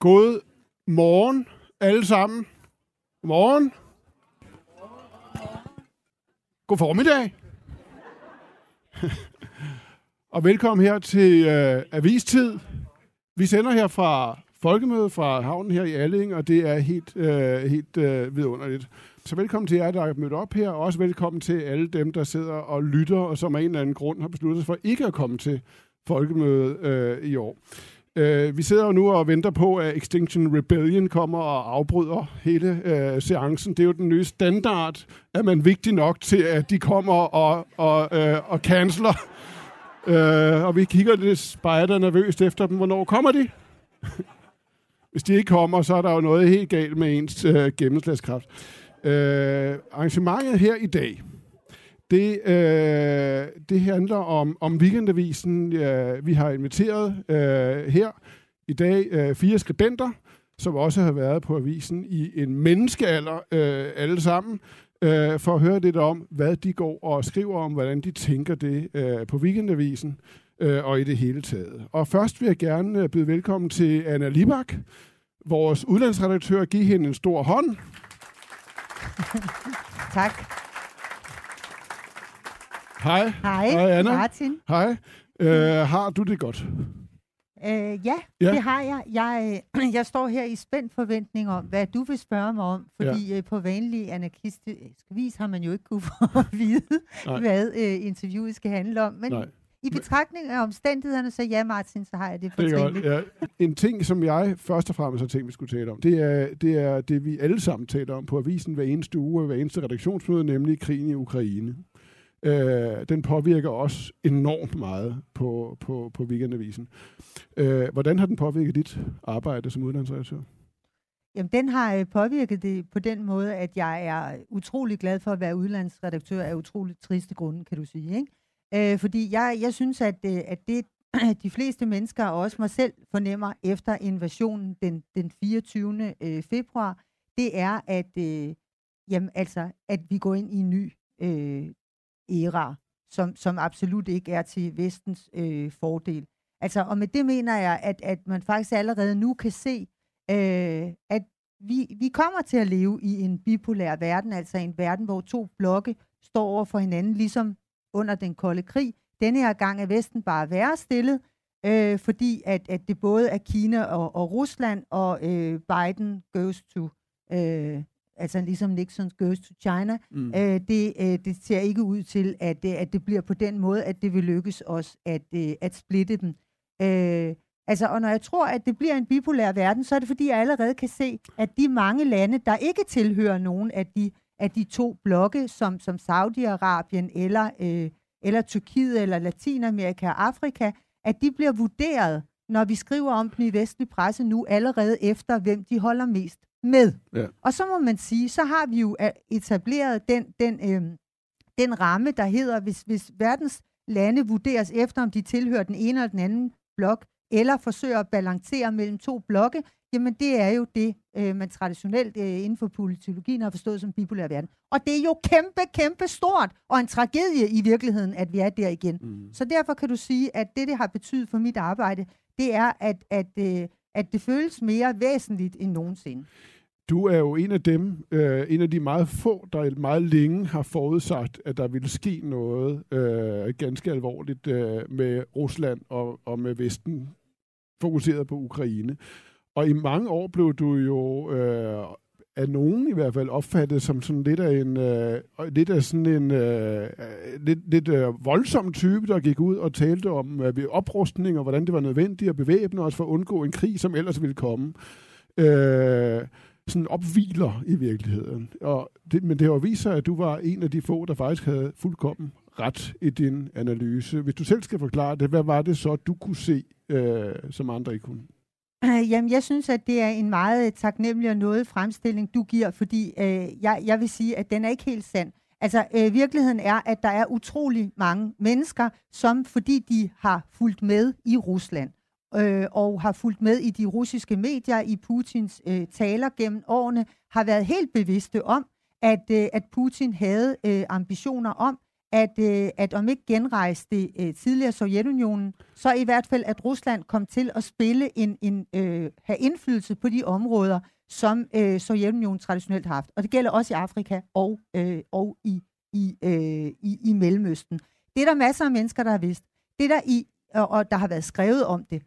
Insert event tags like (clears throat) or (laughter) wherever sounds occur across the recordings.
God morgen alle sammen. Morgen. God formiddag. (laughs) Og velkommen her til øh, Avistid. Vi sender her fra Folkemødet fra havnen her i Alling, og det er helt, øh, helt øh, vidunderligt. Så velkommen til jer, der er mødt op her, og også velkommen til alle dem, der sidder og lytter, og som af en eller anden grund har besluttet sig for ikke at komme til Folkemødet øh, i år. Øh, vi sidder jo nu og venter på, at Extinction Rebellion kommer og afbryder hele øh, seancen. Det er jo den nye standard, at man er vigtig nok til, at de kommer og, og, øh, og canceler. Øh, og vi kigger lidt spejder nervøst efter dem. Hvornår kommer de? (laughs) Hvis de ikke kommer, så er der jo noget helt galt med ens øh, gennemslagskraft. Øh, arrangementet her i dag, det, øh, det handler om, om weekendavisen. Øh, vi har inviteret øh, her i dag øh, fire skribenter, som også har været på avisen i en menneskealder, øh, alle sammen, øh, for at høre lidt om, hvad de går og skriver om, hvordan de tænker det øh, på weekendavisen øh, og i det hele taget. Og først vil jeg gerne øh, byde velkommen til Anna Libak, vores udlandsredaktør. Giv hende en stor hånd. Tak. Hej. Hej, Hej, Anna. Martin. Hej. Øh, har du det godt? Øh, ja, Ja. det har jeg. Jeg, øh, (clears throat) jeg står her i spændt forventning om, hvad du vil spørge mig om, fordi ja. øh, på vanlig anarkistisk vis har man jo ikke kunne (laughs) få at vide, Nej. hvad øh, interviewet skal handle om. Men Nej. i betragtning af omstændighederne, så ja, Martin, så har jeg det Det godt. fortrinligt. Ja. En ting, som jeg først og fremmest har tænkt, vi skulle tale om, det er, det er det, vi alle sammen taler om på avisen hver eneste uge og hver eneste redaktionsmøde, nemlig krigen i Ukraine. Øh, den påvirker os enormt meget på, på, på weekendavisen. Øh, hvordan har den påvirket dit arbejde som uddannelsesredaktør? Jamen, den har øh, påvirket det på den måde, at jeg er utrolig glad for at være udlandsredaktør af utrolig triste grunde, kan du sige. Ikke? Øh, fordi jeg, jeg synes, at, øh, at det (clears throat) de fleste mennesker, og også mig selv, fornemmer efter invasionen den, den 24. Øh, februar, det er, at, øh, jamen, altså, at vi går ind i en ny øh, æra, som, som absolut ikke er til vestens øh, fordel. Altså, og med det mener jeg, at, at man faktisk allerede nu kan se, øh, at vi, vi kommer til at leve i en bipolær verden, altså en verden, hvor to blokke står over for hinanden, ligesom under den kolde krig. Denne her gang er Vesten bare værre stillet, øh, fordi at, at det både er Kina og, og Rusland, og øh, Biden goes to, øh, altså ligesom Nixon goes to China. Mm. Øh, det, øh, det ser ikke ud til, at, øh, at det bliver på den måde, at det vil lykkes os at, øh, at splitte dem. Øh, altså, og når jeg tror, at det bliver en bipolær verden, så er det fordi, jeg allerede kan se, at de mange lande, der ikke tilhører nogen af de, af de to blokke, som, som Saudi-Arabien eller, øh, eller Tyrkiet eller Latinamerika og Afrika, at de bliver vurderet, når vi skriver om dem i vestlig presse nu, allerede efter, hvem de holder mest med. Ja. Og så må man sige, så har vi jo øh, etableret den, den, øh, den ramme, der hedder, hvis, hvis verdens lande vurderes efter, om de tilhører den ene eller den anden blok, eller forsøger at balancere mellem to blokke, jamen det er jo det, øh, man traditionelt øh, inden for politologien har forstået som bipolær verden. Og det er jo kæmpe, kæmpe stort, og en tragedie i virkeligheden, at vi er der igen. Mm. Så derfor kan du sige, at det, det har betydet for mit arbejde, det er, at, at, øh, at det føles mere væsentligt end nogensinde. Du er jo en af dem, øh, en af de meget få, der meget længe har forudsagt, at der ville ske noget øh, ganske alvorligt øh, med Rusland og, og med Vesten, fokuseret på Ukraine. Og i mange år blev du jo øh, af nogen i hvert fald opfattet som sådan lidt af en øh, lidt af sådan en øh, øh, lidt, lidt øh, voldsom type, der gik ud og talte om øh, oprustning og hvordan det var nødvendigt at bevæbne os for at undgå en krig, som ellers ville komme. Øh, sådan opviler i virkeligheden. Og det, men det har jo vist sig, at du var en af de få, der faktisk havde fuldkommen ret i din analyse. Hvis du selv skal forklare det, hvad var det så, du kunne se, øh, som andre ikke kunne? (laughs) Jamen, jeg synes, at det er en meget øh, taknemmelig og noget fremstilling, du giver, fordi øh, jeg, jeg vil sige, at den er ikke helt sand. Altså, øh, virkeligheden er, at der er utrolig mange mennesker, som fordi de har fulgt med i Rusland, øh, og har fulgt med i de russiske medier, i Putins øh, taler gennem årene, har været helt bevidste om, at, øh, at Putin havde øh, ambitioner om, at, øh, at om ikke genrejse det øh, tidligere Sovjetunionen, så i hvert fald, at Rusland kom til at spille en, en øh, have indflydelse på de områder, som øh, Sovjetunionen traditionelt har haft. Og det gælder også i Afrika og, øh, og i, i, øh, i, i Mellemøsten. Det er der masser af mennesker, der har vidst. Det der i, og, og der har været skrevet om det.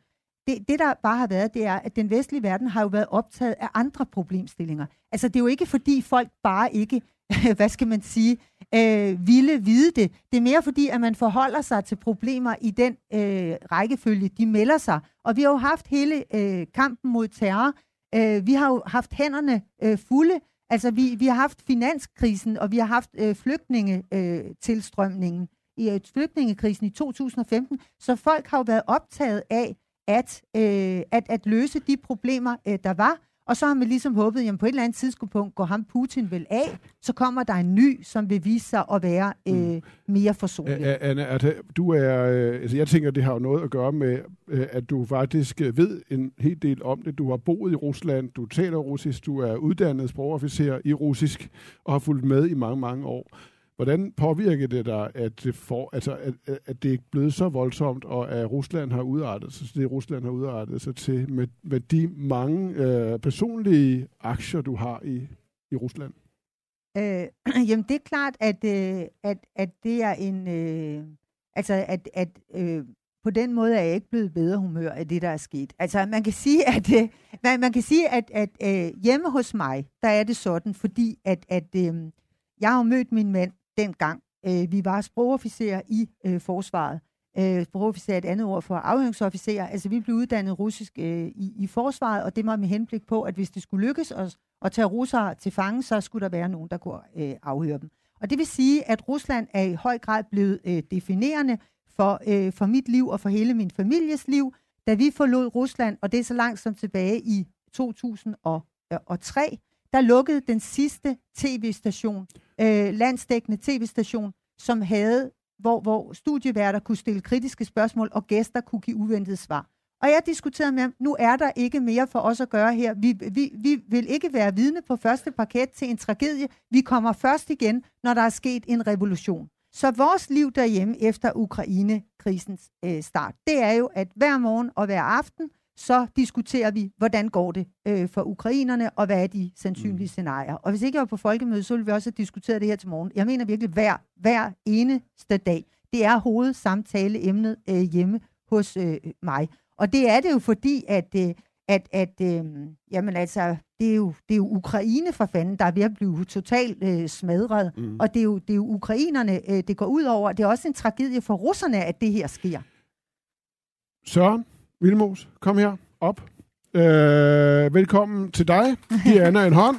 det. Det, der bare har været, det er, at den vestlige verden har jo været optaget af andre problemstillinger. Altså, det er jo ikke, fordi folk bare ikke, (laughs) hvad skal man sige, øh, ville vide det. Det er mere fordi, at man forholder sig til problemer i den øh, rækkefølge, de melder sig. Og vi har jo haft hele øh, kampen mod terror. Øh, vi har jo haft hænderne øh, fulde. Altså, vi, vi har haft finanskrisen, og vi har haft øh, flygtningetilstrømningen øh, i øh, flygtningekrisen i 2015. Så folk har jo været optaget af at, øh, at, at løse de problemer, øh, der var. Og så har man ligesom håbet, at på et eller andet tidspunkt går ham Putin vel af, så kommer der en ny, som vil vise sig at være øh, mm. mere forsonlig. Anna, at du er, øh, altså jeg tænker, det har jo noget at gøre med, øh, at du faktisk ved en hel del om det. Du har boet i Rusland, du taler russisk, du er uddannet sprogofficer i russisk og har fulgt med i mange, mange år. Hvordan påvirker det dig, at det, for, altså, at, at det er blevet så voldsomt, og at Rusland har udartet sig, det Rusland har udartet sig til, med, med de mange øh, personlige aktier, du har i, i Rusland? Øh, (clears throat) jamen, det er klart, at, øh, at, at det er en... Øh, altså, at, at øh, på den måde er jeg ikke blevet bedre humør af det, der er sket. Altså, man kan sige, at, øh, man, man kan sige, at, at øh, hjemme hos mig, der er det sådan, fordi at, at øh, jeg har mødt min mand dengang. Øh, vi var sprogofficerer i øh, forsvaret. Øh, sprogofficer er et andet ord for afhøringsofficerer. Altså, vi blev uddannet russisk øh, i, i forsvaret, og det var med henblik på, at hvis det skulle lykkes os at tage russere til fange, så skulle der være nogen, der kunne øh, afhøre dem. Og det vil sige, at Rusland er i høj grad blevet øh, definerende for, øh, for mit liv og for hele min families liv. Da vi forlod Rusland, og det er så langt som tilbage i 2003, der lukkede den sidste tv-station, øh, landsdækkende tv-station, som havde, hvor, hvor studieværter kunne stille kritiske spørgsmål, og gæster kunne give uventede svar. Og jeg diskuterede med ham, nu er der ikke mere for os at gøre her. Vi, vi, vi vil ikke være vidne på første parket til en tragedie. Vi kommer først igen, når der er sket en revolution. Så vores liv derhjemme efter Ukraine-krisens øh, start, det er jo, at hver morgen og hver aften, så diskuterer vi, hvordan går det øh, for ukrainerne, og hvad er de sandsynlige mm. scenarier. Og hvis ikke jeg var på folkemødet, så ville vi også have diskuteret det her til morgen. Jeg mener virkelig hver, hver eneste dag. Det er hovedsamtaleemnet øh, hjemme hos øh, mig. Og det er det jo fordi, at, øh, at, at øh, jamen altså, det er, jo, det er jo Ukraine for fanden, der er ved at blive totalt øh, smadret. Mm. Og det er, jo, det er jo ukrainerne, øh, det går ud over. Det er også en tragedie for russerne, at det her sker. Søren, Vilmos, kom her op. Øh, velkommen til dig. Giv Anna en hånd.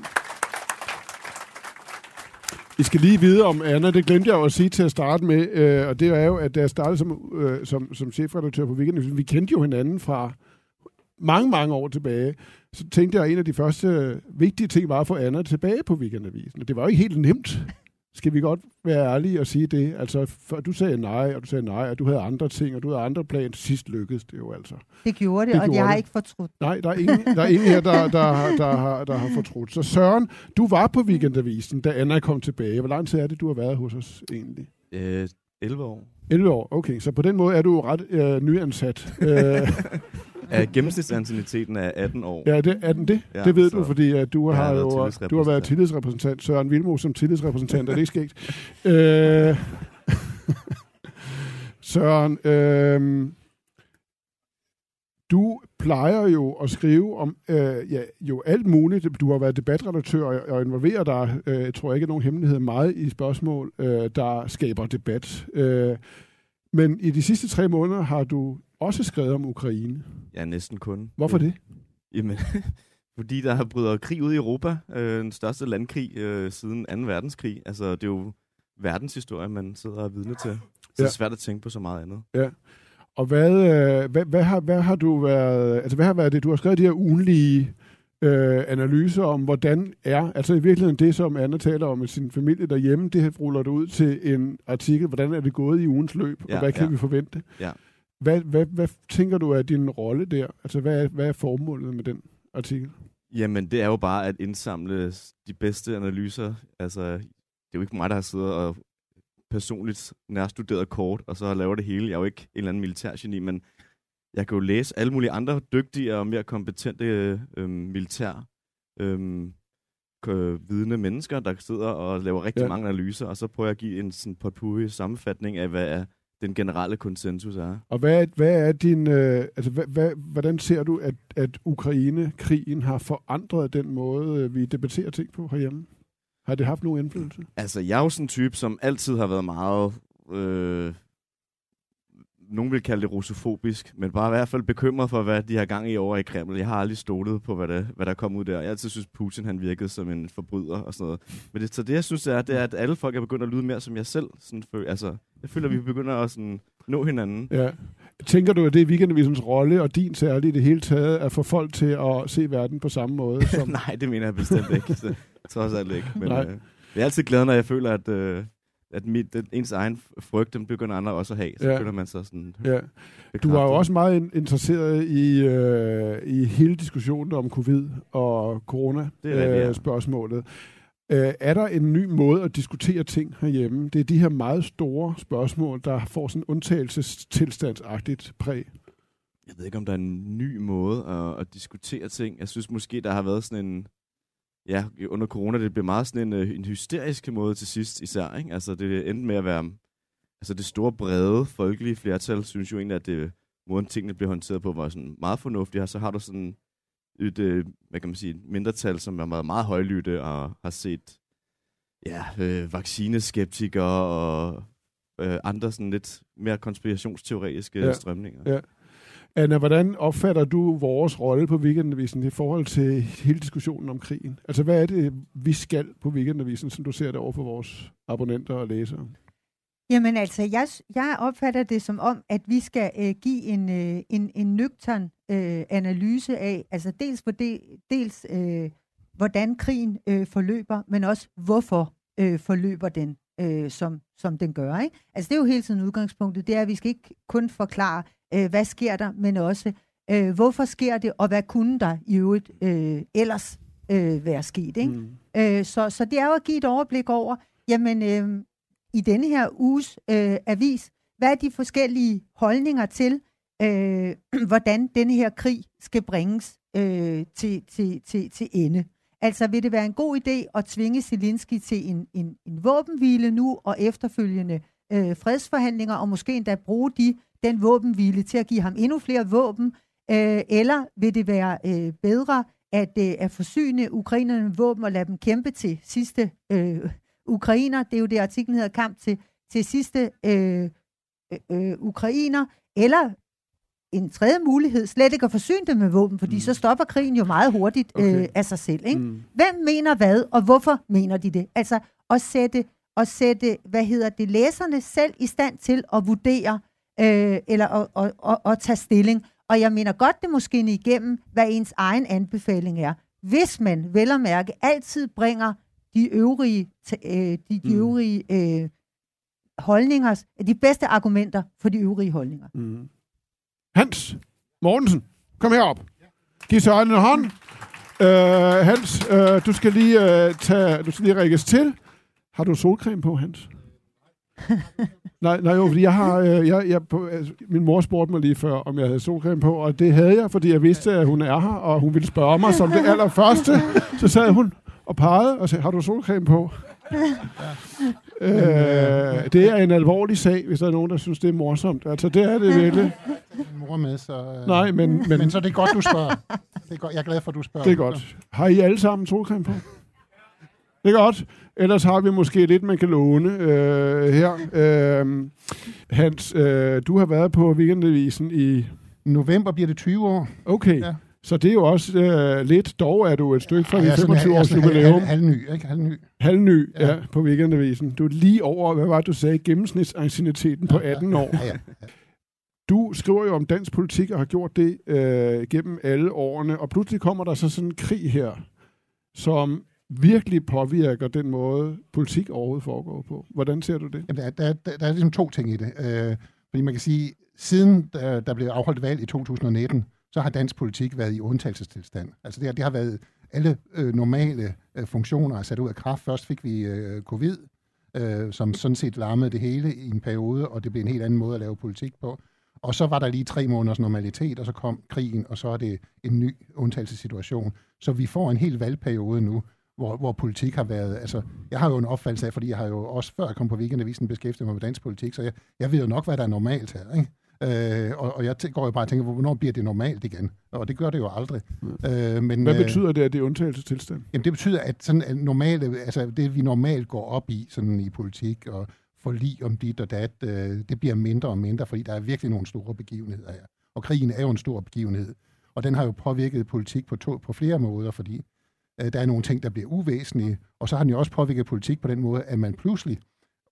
I skal lige vide om Anna, det glemte jeg jo at sige til at starte med, øh, og det er jo, at da jeg startede som, øh, som, som chefredaktør på Weekend, vi kendte jo hinanden fra mange, mange år tilbage, så tænkte jeg, at en af de første vigtige ting var at få Anna tilbage på Weekendavisen. Det var jo ikke helt nemt. Skal vi godt være ærlige og sige det? Altså, for du sagde nej, og du sagde nej, og du havde andre ting, og du havde andre planer. Til sidst lykkedes det jo altså. Det gjorde det, det og gjorde jeg har ikke fortrudt. Nej, der er ingen, der er ingen her, der, der, der, der, har, der har fortrudt. Så Søren, du var på Weekendavisen, da Anna kom tilbage. Hvor lang tid er det, du har været hos os egentlig? Øh, 11 år. 11 år, okay. Så på den måde er du ret øh, nyansat. (laughs) (laughs) Ja, gennemsnitsancieniteten er 18 år. Ja, det, er den det? Ja, det ved du, fordi at du har jo du har været tillidsrepræsentant. Søren Vilmo som tillidsrepræsentant, er det ikke skægt? (laughs) øh, Søren, øh, du plejer jo at skrive om øh, ja, jo alt muligt. Du har været debatredaktør og, og involverer dig, øh, jeg tror ikke, nogen hemmelighed meget i spørgsmål, øh, der skaber debat. Øh, men i de sidste tre måneder har du også skrevet om Ukraine. Ja, næsten kun. Hvorfor det? Jamen, (laughs) fordi der har bryder krig ud i Europa. Øh, den største landkrig øh, siden 2. verdenskrig. Altså, det er jo verdenshistorie, man sidder og er vidne til. Så ja. det er svært at tænke på så meget andet. Ja. Og hvad, øh, hvad, hvad, har, hvad har du været, altså hvad har været det, du har skrevet de her ugenlige øh, analyser om, hvordan er, altså i virkeligheden det, som Anna taler om med sin familie derhjemme, det ruller du ud til en artikel, hvordan er det gået i ugens løb, ja, og hvad kan ja. vi forvente? Ja. Hvad, hvad, hvad tænker du er din rolle der? Altså hvad er, hvad er formålet med den artikel? Jamen, det er jo bare at indsamle de bedste analyser. Altså, det er jo ikke mig, der har siddet og personligt nærstuderet kort, og så laver det hele. Jeg er jo ikke en eller anden militærgeni, men jeg kan jo læse alle mulige andre dygtige og mere kompetente øh, militær øh, vidende mennesker, der sidder og laver rigtig ja. mange analyser, og så prøver jeg at give en sådan potpourri sammenfatning af, hvad er den generelle konsensus er. Og hvad er, hvad er din, øh, altså hvad, hvad, hvordan ser du, at, at Ukraine-krigen har forandret den måde, øh, vi debatterer ting på herhjemme? Har det haft nogen indflydelse? Altså, jeg er jo sådan en type, som altid har været meget... Øh, nogen vil kalde det russofobisk, men bare i hvert fald bekymret for, hvad de har gang i over i Kreml. Jeg har aldrig stolet på, hvad der, hvad der kom ud der. Jeg altid synes, Putin han virkede som en forbryder og sådan noget. Men det, så det, jeg synes, det er, det er, at alle folk er begyndt at lyde mere som jeg selv. Sådan, føl, altså, jeg føler, at vi begynder at sådan, nå hinanden. Ja. Tænker du, at det er weekendavisens rolle, og din særlige i det hele taget, at få folk til at se verden på samme måde? (laughs) Som... Nej, det mener jeg bestemt ikke. Så, trods alt ikke. Men Nej. øh, jeg er altid glad, når jeg føler, at, øh, at mit, den, ens egen frygt, den begynder andre også at have. Så Ja. føler man sig sådan ja. Du var jo også meget in- interesseret i, øh, i hele diskussionen om covid og corona Det rigtigt, ja. øh, spørgsmålet. Øh, er der en ny måde at diskutere ting herhjemme? Det er de her meget store spørgsmål, der får sådan undtagelsestilstandsagtigt præg. Jeg ved ikke, om der er en ny måde at, at diskutere ting. Jeg synes måske, der har været sådan en... Ja, under corona, det blev meget sådan en, øh, en hysterisk måde til sidst især. Ikke? Altså, det endte med at være... Altså, det store, brede, folkelige flertal, synes jo egentlig, at det, måden tingene blev håndteret på, var sådan meget fornuftigt. Og så har du sådan et, øh, hvad kan man sige, et mindretal, som er meget, meget højlytte og har set ja, øh, vaccineskeptikere og øh, andre sådan lidt mere konspirationsteoretiske ja. strømninger. Ja. Anna, hvordan opfatter du vores rolle på Weekendavisen i forhold til hele diskussionen om krigen? Altså, hvad er det, vi skal på Weekendavisen, som du ser det over for vores abonnenter og læsere? Jamen altså, jeg, jeg opfatter det som om, at vi skal øh, give en, øh, en, en nøgtern øh, analyse af, altså dels, på det, dels øh, hvordan krigen øh, forløber, men også hvorfor øh, forløber den, øh, som, som den gør. Ikke? Altså det er jo hele tiden udgangspunktet, det er, at vi skal ikke kun forklare, øh, hvad sker der, men også, øh, hvorfor sker det, og hvad kunne der i øvrigt øh, ellers øh, være sket. Ikke? Mm. Øh, så, så det er jo at give et overblik over, jamen øh, i denne her uges øh, avis, hvad er de forskellige holdninger til, øh, (clears throat) hvordan denne her krig skal bringes øh, til, til, til, til ende. Altså vil det være en god idé at tvinge Zelensky til en, en, en våbenhvile nu og efterfølgende øh, fredsforhandlinger, og måske endda bruge de, den våbenhvile til at give ham endnu flere våben, øh, eller vil det være øh, bedre at, øh, at forsyne ukrainerne med våben og lade dem kæmpe til sidste øh, ukrainer, det er jo det artiklen hedder, kamp til, til sidste øh, øh, øh, ukrainer, eller en tredje mulighed, slet ikke at forsyne dem med våben, fordi Mm. mm. så stopper krigen jo meget hurtigt Okay. øh, af sig selv. Ikke? Mm. Hvem mener hvad, og hvorfor mener de det? Altså at sætte, at sætte hvad hedder det, læserne selv i stand til at vurdere, øh, eller at, at, at, at tage stilling. Og jeg mener godt, det måske igennem, hvad ens egen anbefaling er. Hvis man vel at mærke altid bringer de øvrige, øh, de, de Mm. øvrige øh, holdninger, de bedste argumenter for de øvrige holdninger. Mm. Hans Mortensen, kom herop. Giv Søren en hånd. Uh, Hans, uh, du skal lige uh, tage, du skal lige rækkes til. Har du solcreme på, Hans? Nej, nej, jo, fordi jeg har, øh, jeg, jeg, på, altså, min mor spurgte mig lige før, om jeg havde solcreme på, og det havde jeg, fordi jeg vidste, at hun er her, og hun ville spørge mig som det allerførste. Så sad hun og pegede og sagde, har du solcreme på? øh, det er en alvorlig sag, hvis der er nogen, der synes, det er morsomt. Altså, det er det virkelig. min mor med, så... Øh, Nej, men, men, men, men så er det godt, du spørger. Det er godt. Jeg er glad for, at du spørger. det er godt. Har I alle sammen solcreme på? Det er godt. Ellers har vi måske lidt, man kan låne øh, her. Øh, Hans, øh, du har været på Weekendavisen i... November bliver det 20 år. Okay, ja. Ja. så det er jo også øh, lidt. Dog er du et stykke fra dit sådan- 25 jeg er års sådan halv- jubilæum. halv- Halvny, ikke? Halvny. Halvny ja. Ja. Ja, på Weekendavisen. Du er lige over, hvad var det, du sagde, gennemsnitsancieniteten på 18 år. Ja, ja. du skriver jo om dansk politik og har gjort det øh, gennem alle årene, og pludselig kommer der så sådan en krig her, som virkelig påvirker den måde, politik overhovedet foregår på. Hvordan ser du det? Jamen, der, der, der, der er ligesom to ting i det. Øh, fordi man kan sige, siden der, der blev afholdt valg i 2019, så har dansk politik været i undtagelsestilstand. Altså det, det har været alle øh, normale øh, funktioner er sat ud af kraft. Først fik vi øh, covid, øh, som sådan set larmede det hele i en periode, og det blev en helt anden måde at lave politik på. Og så var der lige tre måneders normalitet, og så kom krigen, og så er det en ny undtagelsessituation. Så vi får en hel valgperiode nu, hvor, hvor politik har været... Altså, jeg har jo en opfattelse af, fordi jeg har jo også før jeg kom på weekendavisen beskæftiget mig med dansk politik, så jeg, jeg ved jo nok, hvad der er normalt her. Ikke? Øh, og, og jeg går jo bare og tænker, hvornår bliver det normalt igen? Og det gør det jo aldrig. Øh, men, Hvad øh, betyder det, at det er undtagelsestilstand? Jamen det betyder, at sådan at normale, altså det vi normalt går op i sådan i politik og forlig om dit og dat, øh, det bliver mindre og mindre, fordi der er virkelig nogle store begivenheder her. Og krigen er jo en stor begivenhed. Og den har jo påvirket politik på, to, på flere måder, fordi der er nogle ting, der bliver uvæsentlige, og så har den jo også påvirket politik på den måde, at man pludselig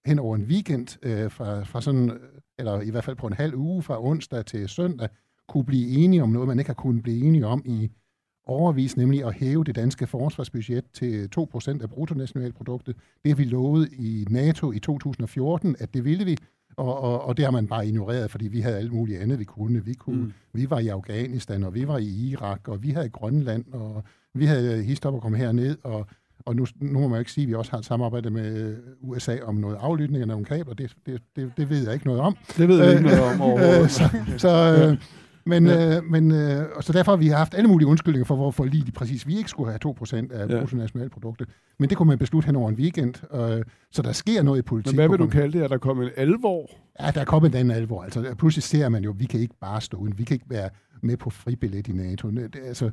hen over en weekend, øh, fra, fra sådan, øh, eller i hvert fald på en halv uge, fra onsdag til søndag, kunne blive enige om noget, man ikke har kunnet blive enige om i overvis, nemlig at hæve det danske forsvarsbudget til 2% af bruttonationalproduktet. Det har vi lovet i NATO i 2014, at det ville vi, og, og, og det har man bare ignoreret, fordi vi havde alt muligt andet, vi kunne. Vi, kunne, mm. vi var i Afghanistan, og vi var i Irak, og vi havde Grønland, og vi havde histop at komme herned, og, og nu, nu må man jo ikke sige, at vi også har et samarbejde med USA om noget aflytning af nogle kabler. Det, det, det, det ved jeg ikke noget om. Det ved jeg ikke noget om Øh, (laughs) overhovedet. så, så, øh, men, øh, men øh, og så derfor har vi haft alle mulige undskyldninger for, hvorfor lige præcis vi ikke skulle have 2% af Ja. bruttonationalproduktet. Men det kunne man beslutte hen over en weekend. Øh, så der sker noget i politik. Men hvad vil du kalde det? Er der kommet en alvor? Ja, der er kommet en anden alvor. Altså, pludselig ser man jo, at vi kan ikke bare stå uden. Vi kan ikke være med på fribillet i NATO. Det, altså,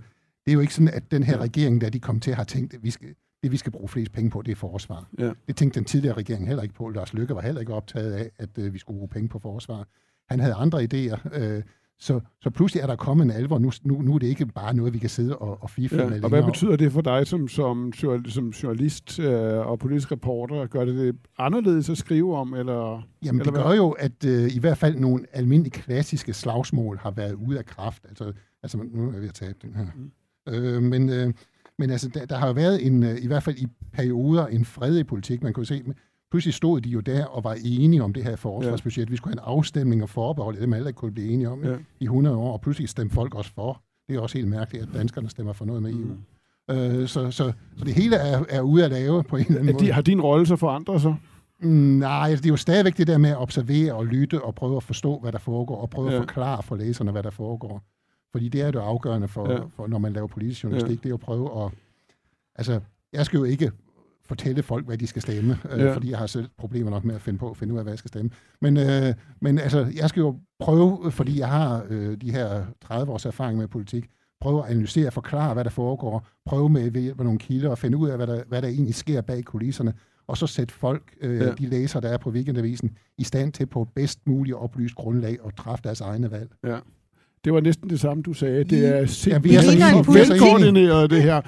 det er jo ikke sådan, at den her regering, der de kom til, har tænkt, at vi skal, det vi skal bruge flest penge på, det er forsvar. Ja. Det tænkte den tidligere regering heller ikke på. Lars Løkke var heller ikke optaget af, at øh, vi skulle bruge penge på forsvar. Han havde andre idéer. Øh, så, så pludselig er der kommet en alvor. Nu, nu, nu er det ikke bare noget, vi kan sidde og, og fifle Ja. med Og hvad længere. betyder det for dig som, som, som journalist øh, og politisk reporter? Gør det det anderledes at skrive om? Eller? Jamen, Eller det hvad? gør jo, at øh, i hvert fald nogle almindelige klassiske slagsmål har været ude af kraft. Altså, altså nu er jeg ved at tabe den her. Mm. Øh, men, øh, men altså, der, der har jo været en, øh, i hvert fald i perioder en fred i politik. Man kunne se, pludselig stod de jo der og var enige om det her forsvarsbudget. Ja. Vi skulle have en afstemning og forbehold, det man ikke kunne blive enige om Ja. i 100 år, og pludselig stemte folk også for. Det er også helt mærkeligt, at danskerne stemmer for noget med EU. Mm. Øh, så, så, så det hele er, er ude at lave på en eller anden Er måde. de, har din rolle så forandret sig? Mm, Nej, det er jo stadigvæk det der med at observere og lytte og prøve at forstå, hvad der foregår, og prøve ja. at forklare for læserne, hvad der foregår. Fordi det er det afgørende for, Ja. for når man laver politisk journalistik, Ja. det er jo at prøve at... Altså, jeg skal jo ikke fortælle folk, hvad de skal stemme, øh, Ja. fordi jeg har selv problemer nok med at finde på at finde ud af, hvad jeg skal stemme. Men, øh, men altså, jeg skal jo prøve, fordi jeg har øh, de her 30 års erfaring med politik, prøve at analysere forklare, hvad der foregår, prøve med ved hjælp af nogle kilder og finde ud af, hvad der, hvad der egentlig sker bag kulisserne, og så sætte folk, øh, ja. de læsere, der er på weekendavisen, i stand til på bedst muligt oplyst grundlag at træffe deres egne valg. Ja. Det var næsten det samme, du sagde. Det er Ja, simpelthen enige. velkoordineret, det her.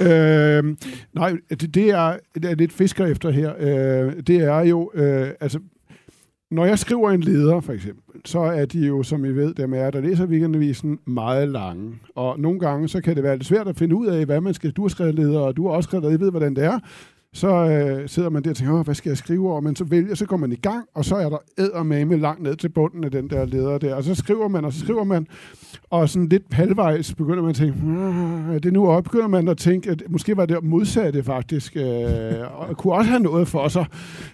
øh, nej, det, det, er, det er lidt fisker efter her. Øh, det er jo, øh, altså, når jeg skriver en leder, for eksempel, så er de jo, som I ved, dem er, der læser weekendavisen, meget lange. Og nogle gange, så kan det være lidt svært at finde ud af, hvad man skal. Du har skrevet leder, og du har også skrevet leder, I ved, hvordan det er. Så øh, sidder man der og tænker, hvad skal jeg skrive over? Men så vælger, så går man i gang, og så er der eddermame langt ned til bunden af den der leder der. Og så skriver man, og så skriver man, og sådan lidt halvvejs begynder man at tænke, "Ah, er det nu op? Begynder man at tænke, at måske var det modsatte faktisk, øh, og kunne også have noget for sig.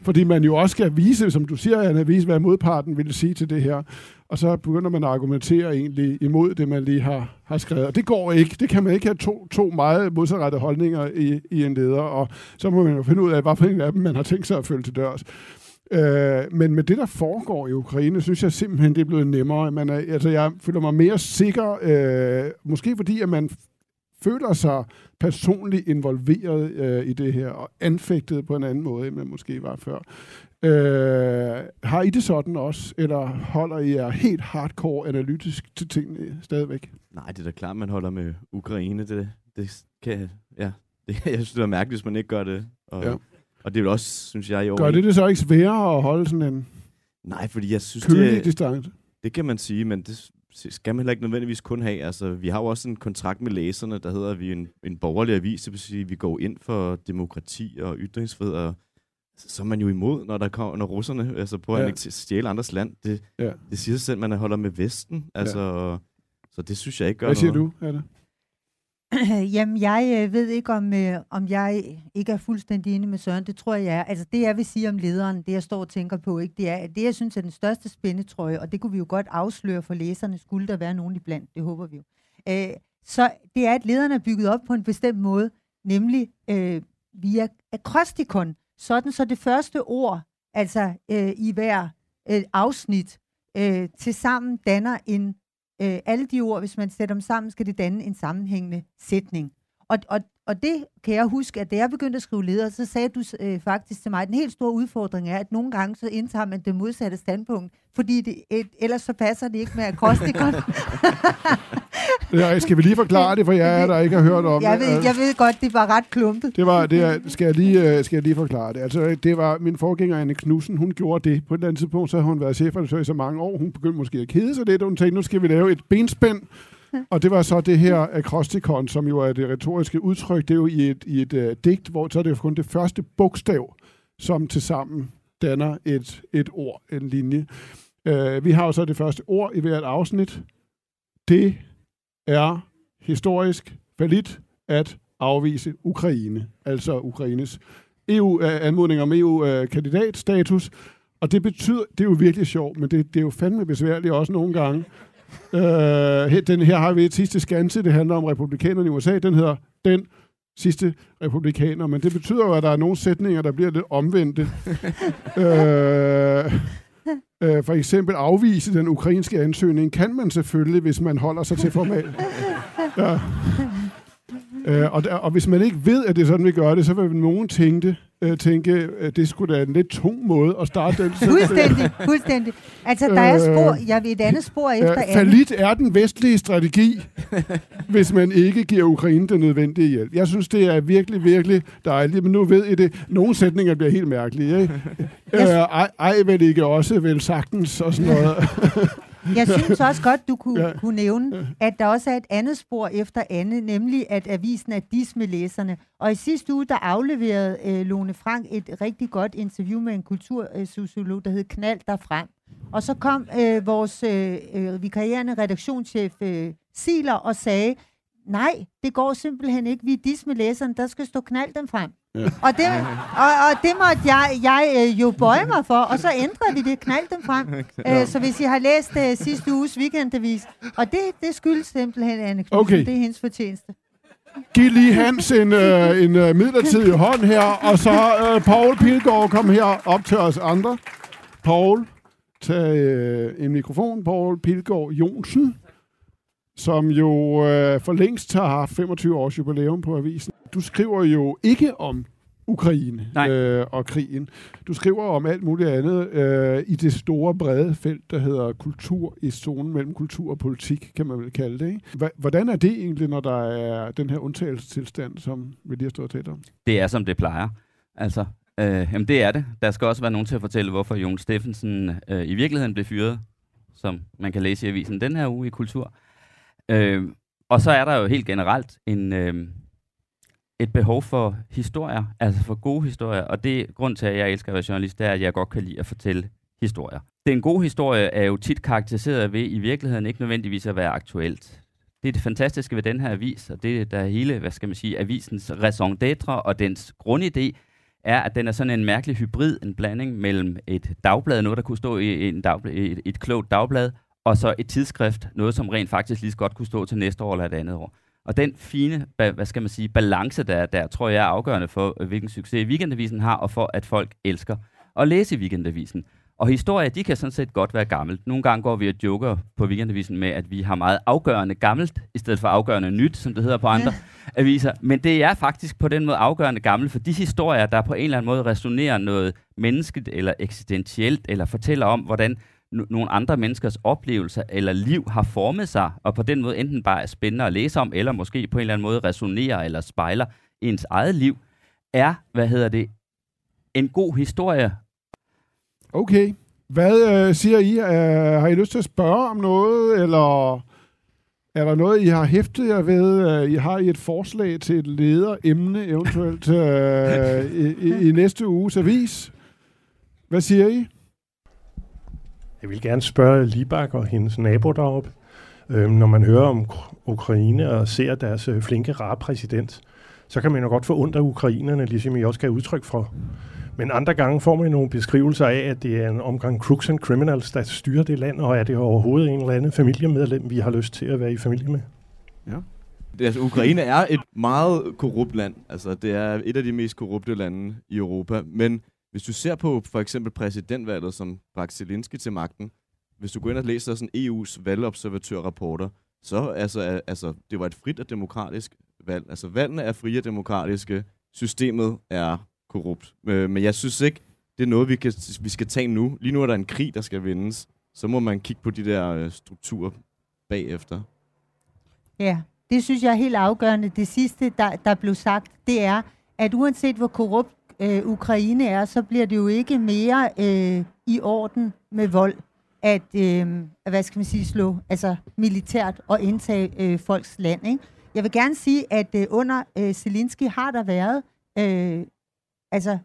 Fordi man jo også skal vise, som du siger, Anna, vise, hvad modparten ville sige til det her. Og så begynder man at argumentere egentlig imod det, man lige har, har skrevet. Og det går ikke. Det kan man ikke have to, to meget modsatrettede holdninger i, i en leder. Og så må man jo finde ud af, hvad for en af dem man har tænkt sig at følge til dørs. Øh, men med det, der foregår i Ukraine, synes jeg simpelthen, det er blevet nemmere. Man er, altså, jeg føler mig mere sikker, øh, måske fordi, at man føler sig personligt involveret øh, i det her, og anfægtet på en anden måde, end man måske var før. Øh, har I det sådan også, eller holder I jer helt hardcore analytisk til tingene stadigvæk? Nej, det er da klart, man holder med Ukraine. Det, det kan, ja, (laughs) det, jeg synes, det er mærkeligt, hvis man ikke gør det. Og, Ja. og det er vel også, synes jeg, i år. Gør det det så ikke sværere at holde sådan en Nej, fordi jeg synes, det, distance? Det kan man sige, men det skal man heller ikke nødvendigvis kun have. Altså, vi har jo også en kontrakt med læserne, der hedder, at vi er en, en borgerlig avis, det vil sige, at vi går ind for demokrati og ytringsfrihed, og så er man jo imod, når der kommer, når russerne altså på ja. at stjæle andres land. Det, ja. det siger sig selv, at man holder med Vesten. Altså, ja. Så det synes jeg ikke gør Hvad siger noget. du, Anna? (clears throat) Jamen, jeg øh, ved ikke, om, øh, om jeg ikke er fuldstændig enig med Søren. Det tror jeg, jeg er. Altså, det jeg vil sige om lederen, det jeg står og tænker på, ikke, det er, det jeg synes er den største spændetrøje, og det kunne vi jo godt afsløre for læserne, skulle der være nogen iblandt, det håber vi jo. Øh, så det er, at lederen er bygget op på en bestemt måde, nemlig øh, via akrostikon, sådan så det første ord, altså øh, i hver øh, afsnit, øh, til sammen danner en øh, alle de ord, hvis man sætter dem sammen, skal det danne en sammenhængende sætning. Og, og, og det kan jeg huske, at da jeg begyndte at skrive leder, så sagde du øh, faktisk til mig, at den helt store udfordring er, at nogle gange så indtager man det modsatte standpunkt, fordi det, et, ellers så passer det ikke med akrostikon. (laughs) ja, skal vi lige forklare det for jer, der ikke har hørt om jeg ved, det? Jeg ved godt, det var ret klumpet. Det var, det er, skal, jeg lige, øh, skal jeg lige forklare det. Altså, det var min forgænger, Anne Knudsen, hun gjorde det. På et eller andet tidspunkt, så har hun været chefredaktør i så mange år. Hun begyndte måske at kede sig lidt, og hun tænkte, nu skal vi lave et benspænd og det var så det her akrostikon, som jo er det retoriske udtryk. Det er jo i et, i et uh, digt, hvor så er det jo kun det første bogstav, som til sammen danner et, et ord, en linje. Uh, vi har jo så det første ord i hvert afsnit. Det er historisk falit at afvise Ukraine, altså Ukraines EU, uh, anmodning om EU-kandidatstatus. Og det betyder, det er jo virkelig sjovt, men det, det er jo fandme besværligt også nogle gange. Øh, den her har vi et sidste skanse, det handler om republikanerne i USA. Den hedder Den sidste republikaner, men det betyder jo, at der er nogle sætninger, der bliver lidt omvendte. (laughs) øh, øh, for eksempel afvise den ukrainske ansøgning kan man selvfølgelig, hvis man holder sig til formal. Ja. Øh, og, og hvis man ikke ved, at det er sådan, vi gør det, så vil nogen tænke, øh, tænke, at det skulle da en lidt tung måde at starte den. fuldstændig, fuldstændig. Altså, der er spor, jeg ved et andet spor efter øh, Falit er den vestlige strategi, hvis man ikke giver Ukraine den nødvendige hjælp. Jeg synes, det er virkelig, virkelig dejligt, men nu ved I det. Nogle sætninger bliver helt mærkelige. Ikke? Øh, ej, ej, vel ikke også, vel sagtens og sådan noget. (laughs) Jeg synes også godt, du kunne, ja. kunne nævne, at der også er et andet spor efter Anne, nemlig at avisen er dis med læserne. Og i sidste uge, der afleverede øh, Lone Frank et rigtig godt interview med en kultursociolog, der hed Knald derfrem. Og så kom øh, vores øh, øh, vikarierende redaktionschef øh, Siler og sagde, nej, det går simpelthen ikke. Vi er dis med læserne, der skal stå knald dem frem. Ja. Og, det, og, og det måtte jeg, jeg øh, jo bøje mig for, og så ændrede vi det, knald dem frem. (laughs) Ja. Øh, så hvis I har læst uh, sidste uges weekendavis, og det, det skyldes simpelthen Anne Knudsen, okay. det er hendes fortjeneste. Giv lige Hans en, øh, en øh, midlertidig hånd her, og så øh, Paul Pilgaard, kom her op til os andre. Paul, tag øh, en mikrofon. Paul Pilgaard Jonsen som jo øh, for længst har haft 25 års jubilæum på avisen. Du skriver jo ikke om Ukraine øh, og krigen. Du skriver om alt muligt andet øh, i det store, brede felt, der hedder kultur i zonen mellem kultur og politik, kan man vel kalde det. Ikke? Hvordan er det egentlig, når der er den her undtagelsestilstand, som vi lige har stået talt om? Det er, som det plejer. Altså, øh, jamen det er det. Der skal også være nogen til at fortælle, hvorfor Jon Steffensen øh, i virkeligheden blev fyret, som man kan læse i avisen den her uge i Kultur. Øh, og så er der jo helt generelt en, øh, et behov for historier, altså for gode historier. Og det grund til, at jeg elsker at være journalist, det er, at jeg godt kan lide at fortælle historier. Den gode historie er jo tit karakteriseret ved i virkeligheden ikke nødvendigvis at være aktuelt. Det er det fantastiske ved den her avis, og det er der hele, hvad skal man sige, avisens raison d'être og dens grundidé, er, at den er sådan en mærkelig hybrid, en blanding mellem et dagblad, noget der kunne stå i en dagblad, et, et klogt dagblad, og så et tidsskrift, noget som rent faktisk lige så godt kunne stå til næste år eller et andet år. Og den fine, hvad skal man sige, balance, der er der, tror jeg er afgørende for, øh, hvilken succes Weekendavisen har, og for, at folk elsker at læse Weekendavisen. Og historier, de kan sådan set godt være gammelt. Nogle gange går vi og joker på Weekendavisen med, at vi har meget afgørende gammelt, i stedet for afgørende nyt, som det hedder på andre ja. aviser. Men det er faktisk på den måde afgørende gammelt, for de historier, der på en eller anden måde resonerer noget menneskeligt eller eksistentielt, eller fortæller om, hvordan nogle andre menneskers oplevelser eller liv har formet sig, og på den måde enten bare er spændende at læse om, eller måske på en eller anden måde resonerer eller spejler ens eget liv, er, hvad hedder det, en god historie. Okay. Hvad øh, siger I? Øh, har I lyst til at spørge om noget, eller er der noget, I har hæftet jer ved? Øh, I har I et forslag til et lederemne, eventuelt øh, i, i, i næste uges avis? Hvad siger I? Jeg vil gerne spørge Libak og hendes nabo deroppe, øh, når man hører om Ukraine og ser deres øh, flinke, rare præsident, så kan man jo godt få ondt af ukrainerne, ligesom I også kan udtryk for. Men andre gange får man nogle beskrivelser af, at det er en omgang crooks and criminals, der styrer det land, og er det overhovedet en eller anden familiemedlem, vi har lyst til at være i familie med? Ja. Det, altså, Ukraine er et meget korrupt land. Altså, det er et af de mest korrupte lande i Europa. Men hvis du ser på for eksempel præsidentvalget, som bragte Zelensky til magten, hvis du går ind og læser sådan EU's valgobservatørrapporter, så altså, altså, det var et frit og demokratisk valg. Altså, valgene er frie og demokratiske. Systemet er korrupt. Øh, men jeg synes ikke, det er noget, vi, kan, vi skal tage nu. Lige nu er der en krig, der skal vindes. Så må man kigge på de der øh, strukturer bagefter. Ja, det synes jeg er helt afgørende. Det sidste, der, der blev sagt, det er, at uanset hvor korrupt øh, Ukraine er, så bliver det jo ikke mere øh, i orden med vold at, øh, hvad skal man sige, slå altså militært og indtage øh, folks land. Ikke? Jeg vil gerne sige, at øh, under øh, Zelensky har der været, øh, altså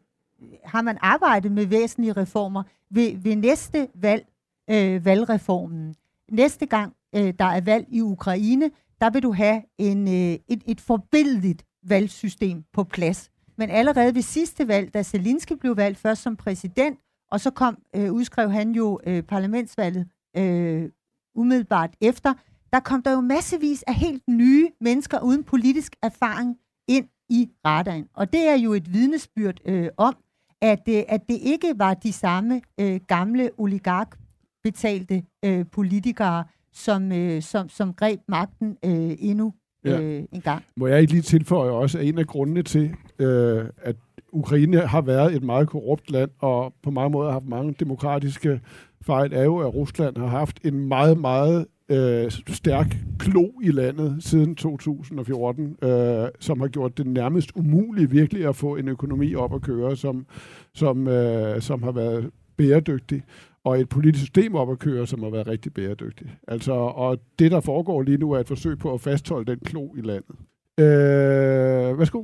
har man arbejdet med væsentlige reformer ved, ved næste valg, øh, valgreformen. Næste gang øh, der er valg i Ukraine, der vil du have en, øh, et, et forbilledligt valgsystem på plads. Men allerede ved sidste valg, da Zelensky blev valgt først som præsident, og så kom øh, udskrev han jo øh, parlamentsvalget øh, umiddelbart efter, der kom der jo massevis af helt nye mennesker uden politisk erfaring ind i radaren. Og det er jo et vidnesbyrd øh, om, at, øh, at det ikke var de samme øh, gamle oligark-betalte øh, politikere, som, øh, som, som greb magten øh, endnu ja. øh, en gang. Må jeg ikke lige tilføje også, at en af grundene til, øh, at Ukraine har været et meget korrupt land, og på mange måder har haft mange demokratiske fejl, er jo, at Rusland har haft en meget, meget øh, stærk klo i landet siden 2014, øh, som har gjort det nærmest umuligt virkelig at få en økonomi op at køre, som, som, øh, som har været bæredygtig og et politisk system op at køre, som har været rigtig bæredygtigt. Altså, og det, der foregår lige nu, er et forsøg på at fastholde den klo i landet. Øh, værsgo.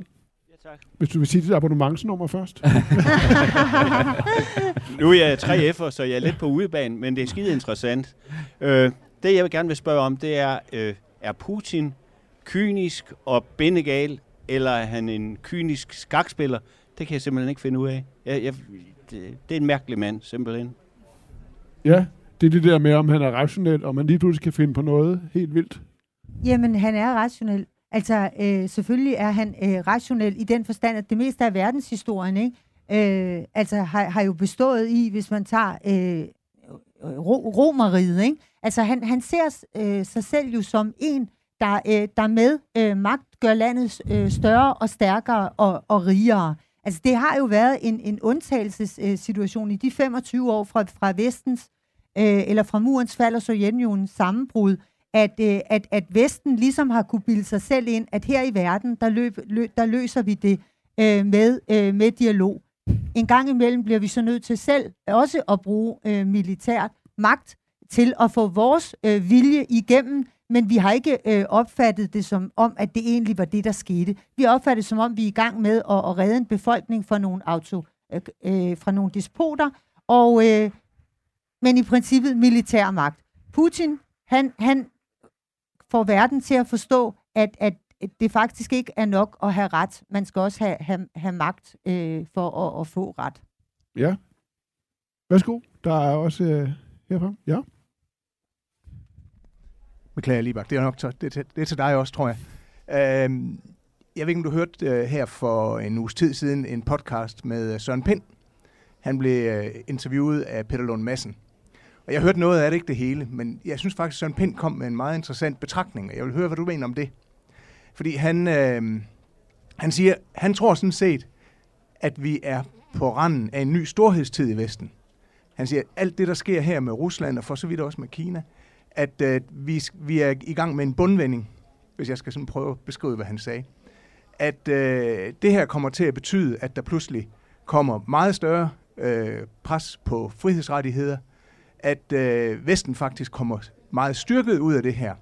Ja, tak. Hvis du vil sige dit abonnementsnummer først. (laughs) nu er jeg 3F'er, så jeg er lidt på udebanen, men det er skide interessant. Øh, det, jeg vil gerne vil spørge om, det er, øh, er Putin kynisk og bindegal, eller er han en kynisk skakspiller? Det kan jeg simpelthen ikke finde ud af. Jeg, jeg, det, det er en mærkelig mand, simpelthen. Ja, det er det der med, om han er rationel, og man lige pludselig kan finde på noget helt vildt. Jamen, han er rationel. Altså, øh, selvfølgelig er han øh, rationel i den forstand, at det meste af verdenshistorien, ikke? Øh, altså, har, har jo bestået i, hvis man tager øh, øh romeriet, ikke? Altså, han, han ser øh, sig selv jo som en, der, øh, der med øh, magt gør landet øh, større og stærkere og, og rigere. Altså, det har jo været en, en undtagelsessituation i de 25 år fra, fra vestens, øh, eller fra murens fald og Sovjetunionens sammenbrud, at, øh, at, at Vesten ligesom har kunne bilde sig selv ind, at her i verden, der, løb, lø, der løser vi det øh, med, øh, med dialog. En gang imellem bliver vi så nødt til selv også at bruge øh, militært magt til at få vores øh, vilje igennem, men vi har ikke øh, opfattet det som om, at det egentlig var det, der skete. Vi har opfattet det som om, vi er i gang med at, at redde en befolkning fra nogle, auto, øh, øh, fra nogle despoter, og, øh, men i princippet militær magt. Putin, han, han får verden til at forstå, at, at det faktisk ikke er nok at have ret. Man skal også have, have, have magt øh, for at, at få ret. Ja. Værsgo. Der er også øh, herfra. Ja. Beklager, bak. Det er nok det, det, det er til dig også, tror jeg. Øhm, jeg ved ikke, om du hørte øh, her for en uges tid siden en podcast med øh, Søren Pind. Han blev øh, interviewet af Peter Lund Madsen. Og jeg hørte noget af det, ikke det hele, men jeg synes faktisk, at Søren Pind kom med en meget interessant betragtning, og jeg vil høre, hvad du mener om det. Fordi han, øh, han siger, han tror sådan set, at vi er på randen af en ny storhedstid i Vesten. Han siger, at alt det, der sker her med Rusland, og for så vidt også med Kina, at øh, vi, vi er i gang med en bundvending, hvis jeg skal sådan prøve at beskrive, hvad han sagde. At øh, det her kommer til at betyde, at der pludselig kommer meget større øh, pres på frihedsrettigheder, at øh, Vesten faktisk kommer meget styrket ud af det her.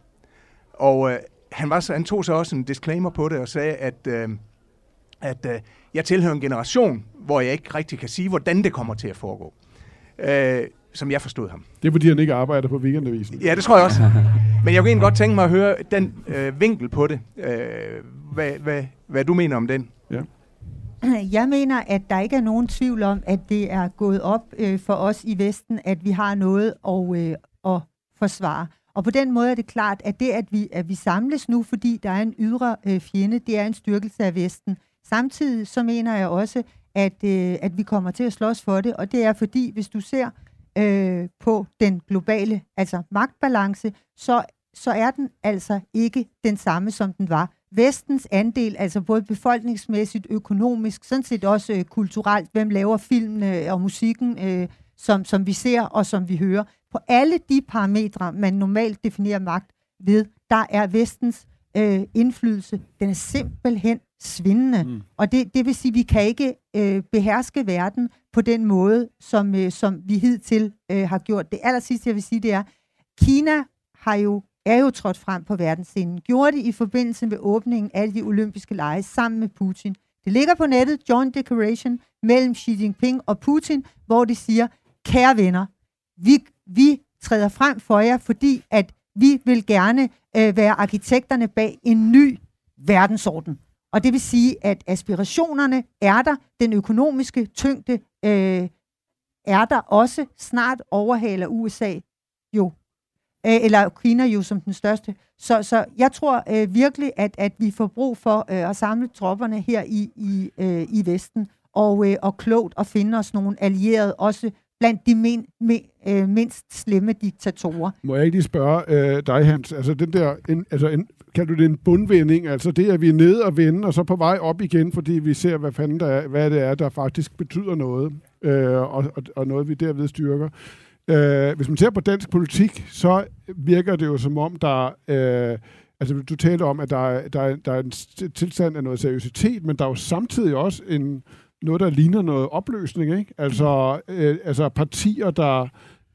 Og øh, han, var så, han tog så også en disclaimer på det og sagde, at, øh, at øh, jeg tilhører en generation, hvor jeg ikke rigtig kan sige, hvordan det kommer til at foregå. Øh, som jeg forstod ham. Det er, fordi han ikke arbejder på weekendavisen. Ja, det tror jeg også. Men jeg kunne egentlig godt tænke mig at høre den øh, vinkel på det. Øh, hvad, hvad, hvad du mener om den? Ja. Jeg mener, at der ikke er nogen tvivl om, at det er gået op øh, for os i Vesten, at vi har noget at, øh, at forsvare. Og på den måde er det klart, at det, at vi, at vi samles nu, fordi der er en ydre øh, fjende, det er en styrkelse af Vesten. Samtidig så mener jeg også, at, øh, at vi kommer til at slås for det, og det er fordi, hvis du ser øh, på den globale altså magtbalance, så, så er den altså ikke den samme, som den var. Vestens andel, altså både befolkningsmæssigt, økonomisk, sådan set også øh, kulturelt, hvem laver filmene og musikken, øh, som, som vi ser og som vi hører. På alle de parametre, man normalt definerer magt ved, der er vestens øh, indflydelse, den er simpelthen svindende. Mm. Og det, det vil sige, at vi kan ikke øh, beherske verden på den måde, som, øh, som vi hidtil øh, har gjort. Det aller sidste, jeg vil sige, det er, Kina har jo, er jo trådt frem på verdensscenen. Gjorde det i forbindelse med åbningen af de olympiske lege sammen med Putin. Det ligger på nettet, Joint Declaration, mellem Xi Jinping og Putin, hvor de siger, kære venner, vi, vi træder frem for jer, fordi at vi vil gerne øh, være arkitekterne bag en ny verdensorden. Og det vil sige, at aspirationerne er der, den økonomiske tyngde øh, er der også. Snart overhaler USA jo, øh, eller Kina jo som den største. Så, så jeg tror øh, virkelig, at, at vi får brug for øh, at samle tropperne her i, i, øh, i Vesten, og, øh, og klogt at finde os nogle allierede, også blandt de min, min, øh, mindst slemme diktatorer. Må jeg ikke lige spørge øh, dig, Hans? Altså, den der, en, altså en, kan du det en bundvending? Altså det, at vi er nede og vende, og så på vej op igen, fordi vi ser, hvad fanden der er, hvad det er, der faktisk betyder noget, øh, og, og, og noget, vi derved styrker. Øh, hvis man ser på dansk politik, så virker det jo som om, der... Øh, altså, du talte om, at der, der, der er en tilstand af noget seriøsitet, men der er jo samtidig også en noget, der ligner noget opløsning, ikke? Altså, øh, altså partier, der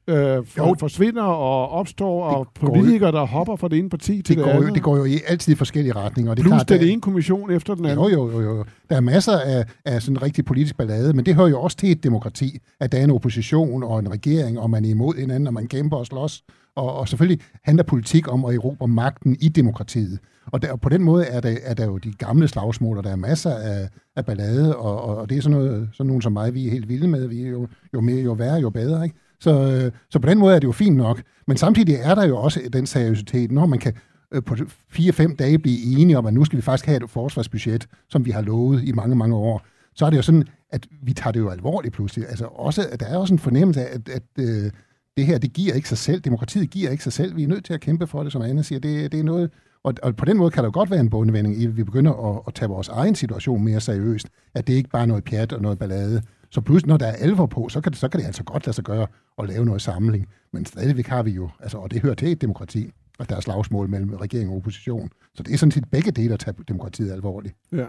øh, for, forsvinder og opstår, og politikere, der hopper fra det ene parti til det, det går andet. Jo, det går jo altid i forskellige retninger. Og det Plus er klart, den ene kommission efter den anden. Jo, jo, jo, jo. Der er masser af, af sådan rigtig politisk ballade, men det hører jo også til et demokrati, at der er en opposition og en regering, og man er imod hinanden, og man kæmper og slås. Og, og selvfølgelig handler politik om at erobre magten i demokratiet. Og, der, og på den måde er der, er der jo de gamle slagsmål, og der er masser af, af ballade, og, og, og det er sådan, noget, sådan nogen som mig, vi er helt vilde med. Vi er jo, jo mere, jo værre, jo bedre. Ikke? Så, øh, så på den måde er det jo fint nok. Men samtidig er der jo også den seriøsitet, når man kan øh, på fire-fem dage blive enige om, at nu skal vi faktisk have et forsvarsbudget, som vi har lovet i mange, mange år, så er det jo sådan, at vi tager det jo alvorligt pludselig. Altså også, at der er også en fornemmelse af, at, at øh, det her, det giver ikke sig selv. Demokratiet giver ikke sig selv. Vi er nødt til at kæmpe for det, som Anne siger. Det, det er noget, og, og på den måde kan der jo godt være en bundvending i, at vi begynder at, at tage vores egen situation mere seriøst. At det ikke bare er noget pjat og noget ballade. Så pludselig, når der er alvor på, så kan, det, så kan det altså godt lade sig gøre at lave noget samling. Men stadigvæk har vi jo, altså, og det hører til et demokrati, at der er slagsmål mellem regering og opposition. Så det er sådan set begge dele at tage demokratiet alvorligt. Ja.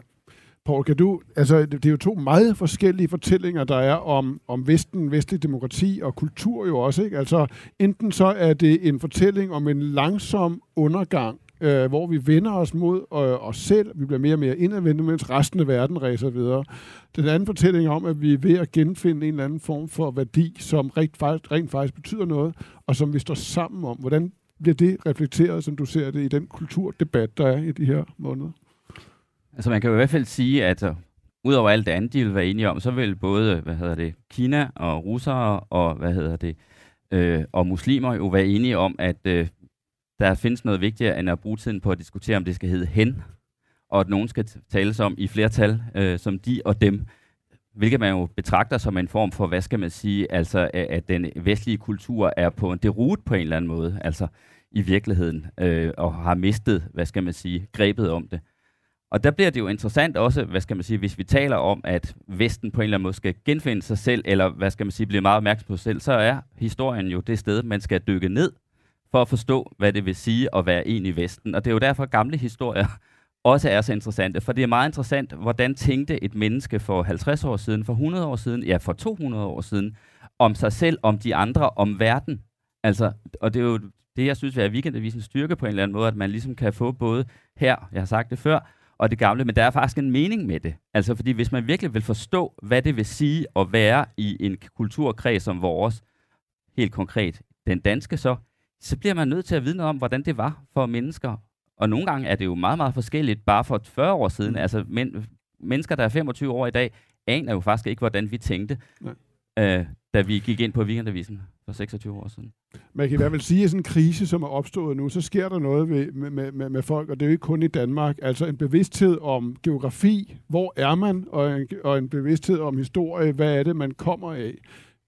Paul, kan du, altså det det er jo to meget forskellige fortællinger, der er om, om Vesten, vestlig demokrati og kultur jo også, ikke? Altså enten så er det en fortælling om en langsom undergang, øh, hvor vi vender os mod øh, os selv, vi bliver mere og mere indadvendte, mens resten af verden racer videre. Den anden fortælling om, at vi er ved at genfinde en eller anden form for værdi, som rent faktisk, rent faktisk betyder noget, og som vi står sammen om. Hvordan bliver det reflekteret, som du ser det, i den kulturdebat, der er i de her måneder? Altså man kan jo i hvert fald sige, at øh, udover alt det andet, de vil være enige om, så vil både, hvad hedder det, Kina og russere og, hvad hedder det, øh, og muslimer jo være enige om, at øh, der findes noget vigtigere end at bruge tiden på at diskutere, om det skal hedde hen, og at nogen skal tales om i flertal, øh, som de og dem, hvilket man jo betragter som en form for, hvad skal man sige, altså at, den vestlige kultur er på en derute på en eller anden måde, altså i virkeligheden, øh, og har mistet, hvad skal man sige, grebet om det. Og der bliver det jo interessant også, hvad skal man sige, hvis vi taler om, at Vesten på en eller anden måde skal genfinde sig selv, eller hvad skal man sige, blive meget opmærksom på sig selv, så er historien jo det sted, man skal dykke ned for at forstå, hvad det vil sige at være en i Vesten. Og det er jo derfor, gamle historier (laughs) også er så interessante, for det er meget interessant, hvordan tænkte et menneske for 50 år siden, for 100 år siden, ja for 200 år siden, om sig selv, om de andre, om verden Altså, og det er jo det, jeg synes er weekendavisens styrke på en eller anden måde, at man ligesom kan få både her, jeg har sagt det før, og det gamle, men der er faktisk en mening med det. Altså, fordi hvis man virkelig vil forstå, hvad det vil sige at være i en kulturkreds som vores, helt konkret den danske så, så bliver man nødt til at vide noget om, hvordan det var for mennesker. Og nogle gange er det jo meget, meget forskelligt, bare for 40 år siden. Mm. Altså, men, mennesker, der er 25 år i dag, aner jo faktisk ikke, hvordan vi tænkte, øh, da vi gik ind på Weekendavisen for 26 år siden. Man kan i hvert fald sige, at sådan en krise, som er opstået nu, så sker der noget ved, med, med, med folk, og det er jo ikke kun i Danmark. Altså en bevidsthed om geografi, hvor er man, og en, og en bevidsthed om historie, hvad er det, man kommer af.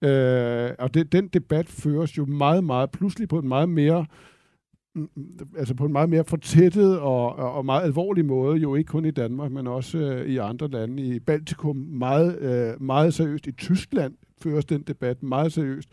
Øh, og det, den debat føres jo meget, meget pludselig på en meget mere mm, mm, altså på en meget mere fortættet og, og meget alvorlig måde, jo ikke kun i Danmark, men også øh, i andre lande. I Baltikum meget, øh, meget seriøst. I Tyskland føres den debat meget seriøst.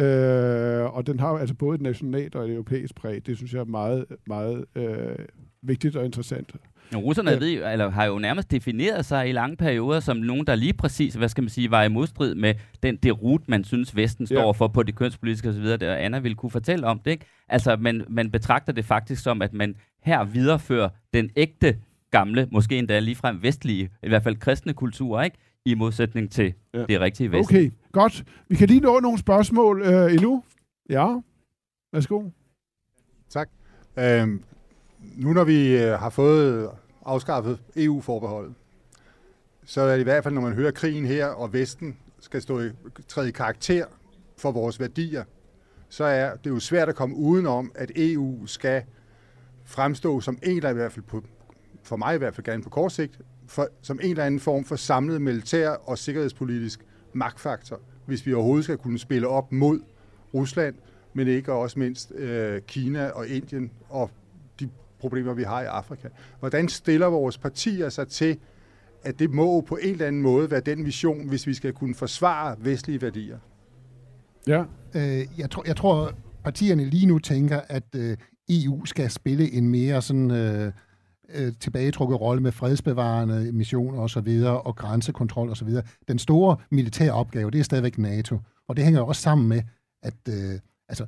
Øh, og den har altså både et nationalt og et europæisk præg. Det synes jeg er meget, meget øh, vigtigt og interessant. Russerne ja. ved, jo, eller har jo nærmest defineret sig i lange perioder som nogen, der lige præcis, hvad skal man sige, var i modstrid med den derut, man synes, Vesten står ja. for på det kønspolitiske osv., der Anna ville kunne fortælle om det. Ikke? Altså, man, man betragter det faktisk som, at man her viderefører den ægte gamle, måske endda ligefrem vestlige, i hvert fald kristne kultur, ikke? i modsætning til ja. det rigtige Vesten. Okay, godt. Vi kan lige nå nogle spørgsmål øh, endnu. Ja, værsgo. Tak. Øhm, nu når vi øh, har fået afskaffet EU-forbeholdet, så er det i hvert fald, når man hører krigen her, og Vesten skal stå i, træde i karakter for vores værdier, så er det jo svært at komme udenom, at EU skal fremstå som en, der i hvert fald på, for mig i hvert fald gerne på kort sigt, for, som en eller anden form for samlet militær og sikkerhedspolitisk magtfaktor, hvis vi overhovedet skal kunne spille op mod Rusland, men ikke også mindst øh, Kina og Indien og problemer, vi har i Afrika. Hvordan stiller vores partier sig til, at det må på en eller anden måde være den vision, hvis vi skal kunne forsvare vestlige værdier? Ja. Øh, jeg, tror, jeg tror, partierne lige nu tænker, at øh, EU skal spille en mere sådan... Øh, øh, tilbagetrukket rolle med fredsbevarende missioner osv., og, og grænsekontrol osv. Den store militære opgave, det er stadigvæk NATO. Og det hænger også sammen med, at øh, altså,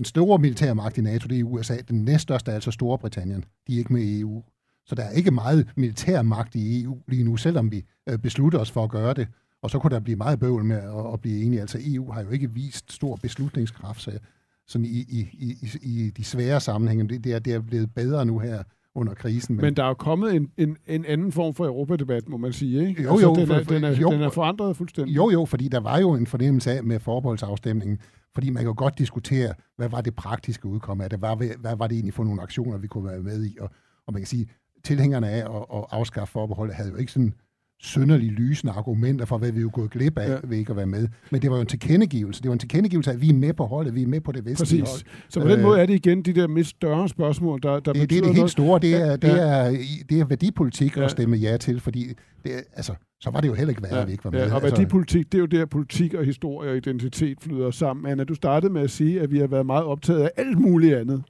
den store militære magt i NATO, det er USA. Den næststørste er altså Storbritannien. De er ikke med i EU. Så der er ikke meget militær magt i EU lige nu, selvom vi øh, beslutter os for at gøre det. Og så kunne der blive meget bøvl med at, at blive enige. Altså EU har jo ikke vist stor beslutningskraft, så sådan i, i, i, i de svære sammenhænge. Det, det, er, det er blevet bedre nu her under krisen. Men, men der er jo kommet en, en, en anden form for Europadebat, må man sige, ikke? Jo, jo. Altså, den, er, for, den, er, jo, den er forandret fuldstændig. Jo, jo, fordi der var jo en fornemmelse af med forbeholdsafstemningen, fordi man kan jo godt diskutere, hvad var det praktiske udkomme af det, hvad, hvad var det egentlig for nogle aktioner, vi kunne være med i, og, og man kan sige, tilhængerne af at, at afskaffe forbeholdet havde jo ikke sådan synderligt lysende argumenter for, hvad vi jo gået glip af ja. ved ikke at være med. Men det var jo en tilkendegivelse. Det var en tilkendegivelse af, at vi er med på holdet, vi er med på det vestlige Præcis. hold. Så på den øh, måde er det igen de der mest større spørgsmål, der, der det, det er det helt store. Det er, det er, det er værdipolitik ja. at stemme ja til, fordi det, altså, så var det jo heller ikke værd, ja. at vi ikke var med. Ja, og altså, værdipolitik, det er jo der, politik og historie og identitet flyder sammen. Anna, du startede med at sige, at vi har været meget optaget af alt muligt andet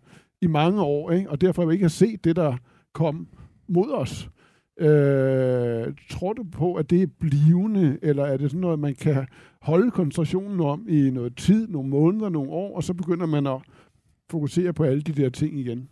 i mange år, ikke? og derfor har vi ikke set det, der kom mod os. Øh, tror du på, at det er blivende, eller er det sådan noget, man kan holde koncentrationen om i noget tid, nogle måneder, nogle år, og så begynder man at fokusere på alle de der ting igen?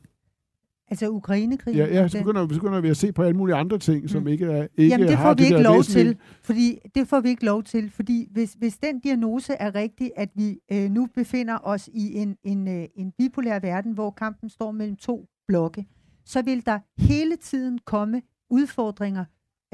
Altså Ukrainekrigen? Ja, ja så begynder, begynder vi at se på alle mulige andre ting, mm. som ikke er ikke Jamen det får vi ikke lov væsentlige. til, fordi det får vi ikke lov til, fordi hvis, hvis den diagnose er rigtig, at vi øh, nu befinder os i en, en, øh, en bipolær verden, hvor kampen står mellem to blokke, så vil der hele tiden komme udfordringer,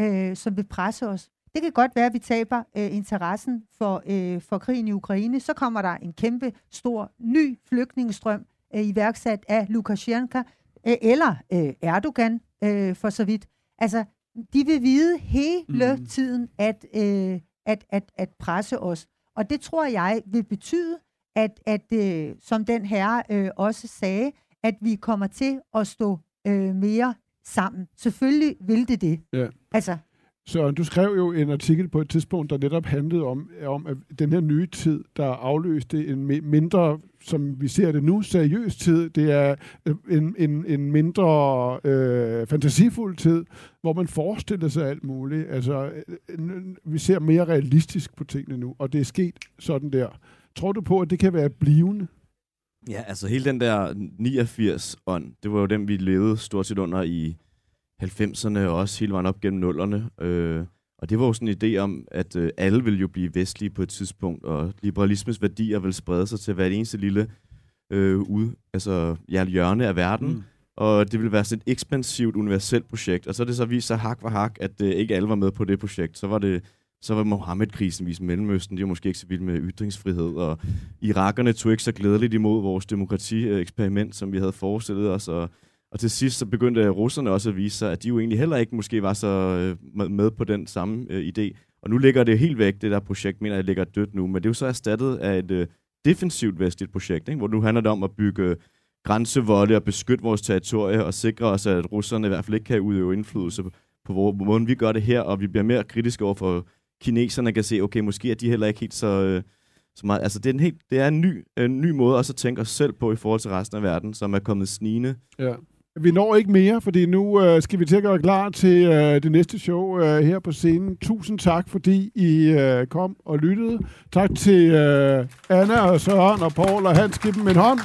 øh, som vil presse os. Det kan godt være, at vi taber øh, interessen for, øh, for krigen i Ukraine. Så kommer der en kæmpe stor ny flygtningestrøm øh, iværksat af Lukashenko øh, eller øh, Erdogan øh, for så vidt. Altså, de vil vide hele mm. tiden at, øh, at, at, at presse os. Og det tror jeg vil betyde, at, at øh, som den herre øh, også sagde, at vi kommer til at stå øh, mere sammen. Selvfølgelig vil det det. Ja. Altså. Så du skrev jo en artikel på et tidspunkt, der netop handlede om, om at den her nye tid, der afløste en mindre, som vi ser det nu, seriøs tid. Det er øh, en, en, en mindre øh, fantasifuld tid, hvor man forestiller sig alt muligt. Altså, øh, vi ser mere realistisk på tingene nu, og det er sket sådan der. Tror du på, at det kan være blivende? Ja, altså hele den der 89-ånd, det var jo den, vi levede stort set under i 90'erne og også hele vejen op gennem 0'erne. Øh, og det var jo sådan en idé om, at øh, alle ville jo blive vestlige på et tidspunkt, og liberalismens værdier vil sprede sig til hvert eneste lille øh, ud, altså, ja, hjørne af verden. Mm. Og det ville være sådan et ekspansivt, universelt projekt. Og så er det så vist sig hak for hak, at øh, ikke alle var med på det projekt. Så var det så var Mohammed-krisen vist Mellemøsten, de var måske ikke så vilde med ytringsfrihed, og irakerne tog ikke så glædeligt imod vores demokrati-eksperiment, som vi havde forestillet os, og, og til sidst så begyndte russerne også at vise sig, at de jo egentlig heller ikke måske var så øh, med på den samme øh, idé. Og nu ligger det helt væk, det der projekt, mener jeg ligger dødt nu, men det er jo så erstattet af et øh, defensivt vestligt projekt, ikke? hvor nu handler det om at bygge grænsevolde og beskytte vores territorie og sikre os, at russerne i hvert fald ikke kan udøve indflydelse på, på måden, vi gør det her, og vi bliver mere kritiske over for kineserne kan se, okay, måske er de heller ikke helt så, øh, så meget. Altså, det er en, helt, det er en ny, en ny måde også at tænke os selv på i forhold til resten af verden, som er kommet snigende. Ja. Vi når ikke mere, fordi nu øh, skal vi til at gøre klar til øh, det næste show øh, her på scenen. Tusind tak, fordi I øh, kom og lyttede. Tak til øh, Anna og Søren og Paul og Hans. Giv dem en hånd.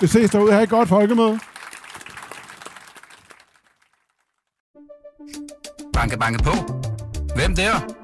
Vi ses derude. Ha' et godt folkemøde. Banke, banke på. Hvem der?